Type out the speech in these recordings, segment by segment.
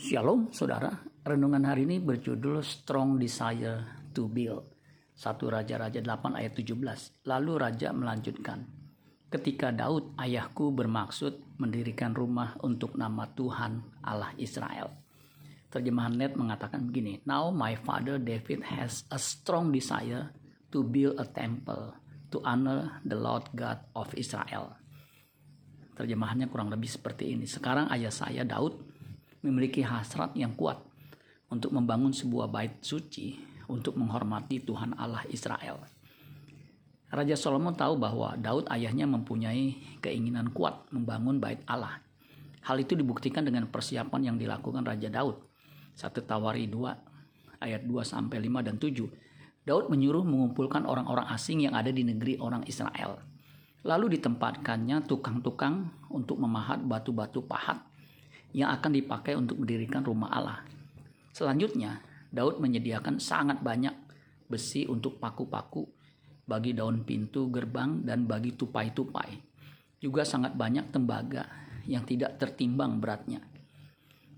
Shalom saudara, renungan hari ini berjudul Strong Desire to Build. 1 Raja-Raja 8 ayat 17. Lalu Raja melanjutkan, Ketika Daud ayahku bermaksud mendirikan rumah untuk nama Tuhan Allah Israel. Terjemahan net mengatakan begini, Now my father David has a strong desire to build a temple to honor the Lord God of Israel. Terjemahannya kurang lebih seperti ini. Sekarang ayah saya Daud memiliki hasrat yang kuat untuk membangun sebuah bait suci untuk menghormati Tuhan Allah Israel. Raja Salomo tahu bahwa Daud ayahnya mempunyai keinginan kuat membangun bait Allah. Hal itu dibuktikan dengan persiapan yang dilakukan Raja Daud. 1 Tawari 2 ayat 2 sampai 5 dan 7. Daud menyuruh mengumpulkan orang-orang asing yang ada di negeri orang Israel. Lalu ditempatkannya tukang-tukang untuk memahat batu-batu pahat yang akan dipakai untuk mendirikan rumah Allah. Selanjutnya, Daud menyediakan sangat banyak besi untuk paku-paku bagi daun pintu gerbang dan bagi tupai-tupai. Juga sangat banyak tembaga yang tidak tertimbang beratnya.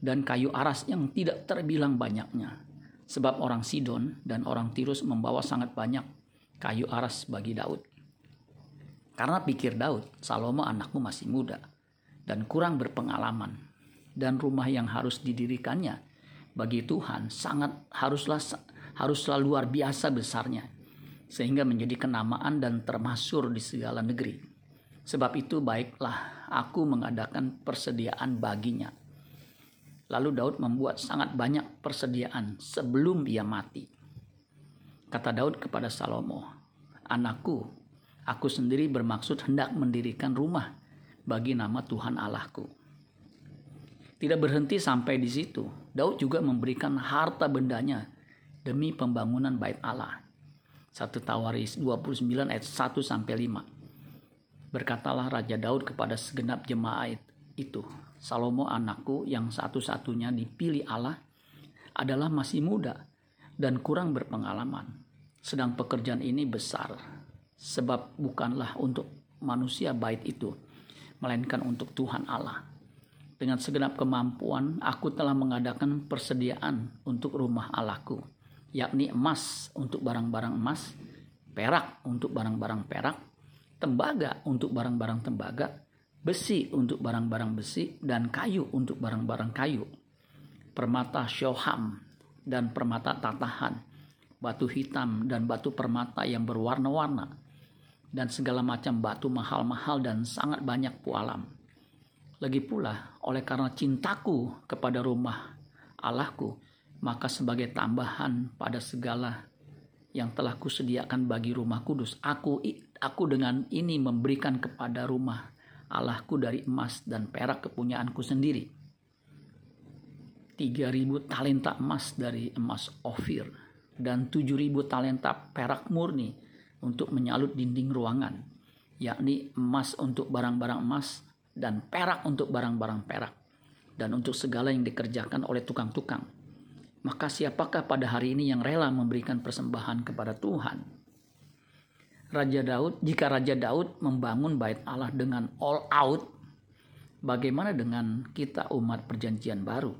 Dan kayu aras yang tidak terbilang banyaknya. Sebab orang Sidon dan orang Tirus membawa sangat banyak kayu aras bagi Daud. Karena pikir Daud, Salomo anakmu masih muda dan kurang berpengalaman dan rumah yang harus didirikannya bagi Tuhan sangat haruslah haruslah luar biasa besarnya sehingga menjadi kenamaan dan termasyur di segala negeri. Sebab itu baiklah aku mengadakan persediaan baginya. Lalu Daud membuat sangat banyak persediaan sebelum ia mati. Kata Daud kepada Salomo, "Anakku, aku sendiri bermaksud hendak mendirikan rumah bagi nama Tuhan Allahku." Tidak berhenti sampai di situ. Daud juga memberikan harta bendanya demi pembangunan bait Allah. 1 Tawaris 29 ayat 1 sampai 5. Berkatalah Raja Daud kepada segenap jemaat itu, Salomo anakku yang satu-satunya dipilih Allah adalah masih muda dan kurang berpengalaman. Sedang pekerjaan ini besar, sebab bukanlah untuk manusia bait itu, melainkan untuk Tuhan Allah dengan segenap kemampuan, aku telah mengadakan persediaan untuk rumah Allahku, yakni emas untuk barang-barang emas, perak untuk barang-barang perak, tembaga untuk barang-barang tembaga, besi untuk barang-barang besi, dan kayu untuk barang-barang kayu. Permata syoham dan permata tatahan, batu hitam dan batu permata yang berwarna-warna, dan segala macam batu mahal-mahal dan sangat banyak pualam lagi pula, oleh karena cintaku kepada rumah Allahku, maka sebagai tambahan pada segala yang telah kusediakan bagi rumah kudus, aku aku dengan ini memberikan kepada rumah Allahku dari emas dan perak kepunyaanku sendiri. 3000 talenta emas dari emas Ofir dan 7000 talenta perak murni untuk menyalut dinding ruangan, yakni emas untuk barang-barang emas dan perak untuk barang-barang perak dan untuk segala yang dikerjakan oleh tukang-tukang. Maka siapakah pada hari ini yang rela memberikan persembahan kepada Tuhan? Raja Daud, jika Raja Daud membangun bait Allah dengan all out, bagaimana dengan kita umat perjanjian baru?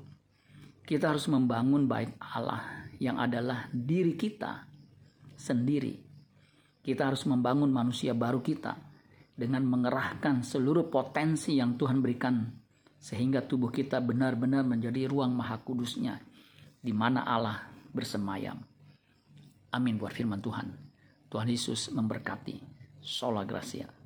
Kita harus membangun bait Allah yang adalah diri kita sendiri. Kita harus membangun manusia baru kita dengan mengerahkan seluruh potensi yang Tuhan berikan sehingga tubuh kita benar-benar menjadi ruang maha kudusnya di mana Allah bersemayam. Amin buat firman Tuhan. Tuhan Yesus memberkati. Sola Gracia.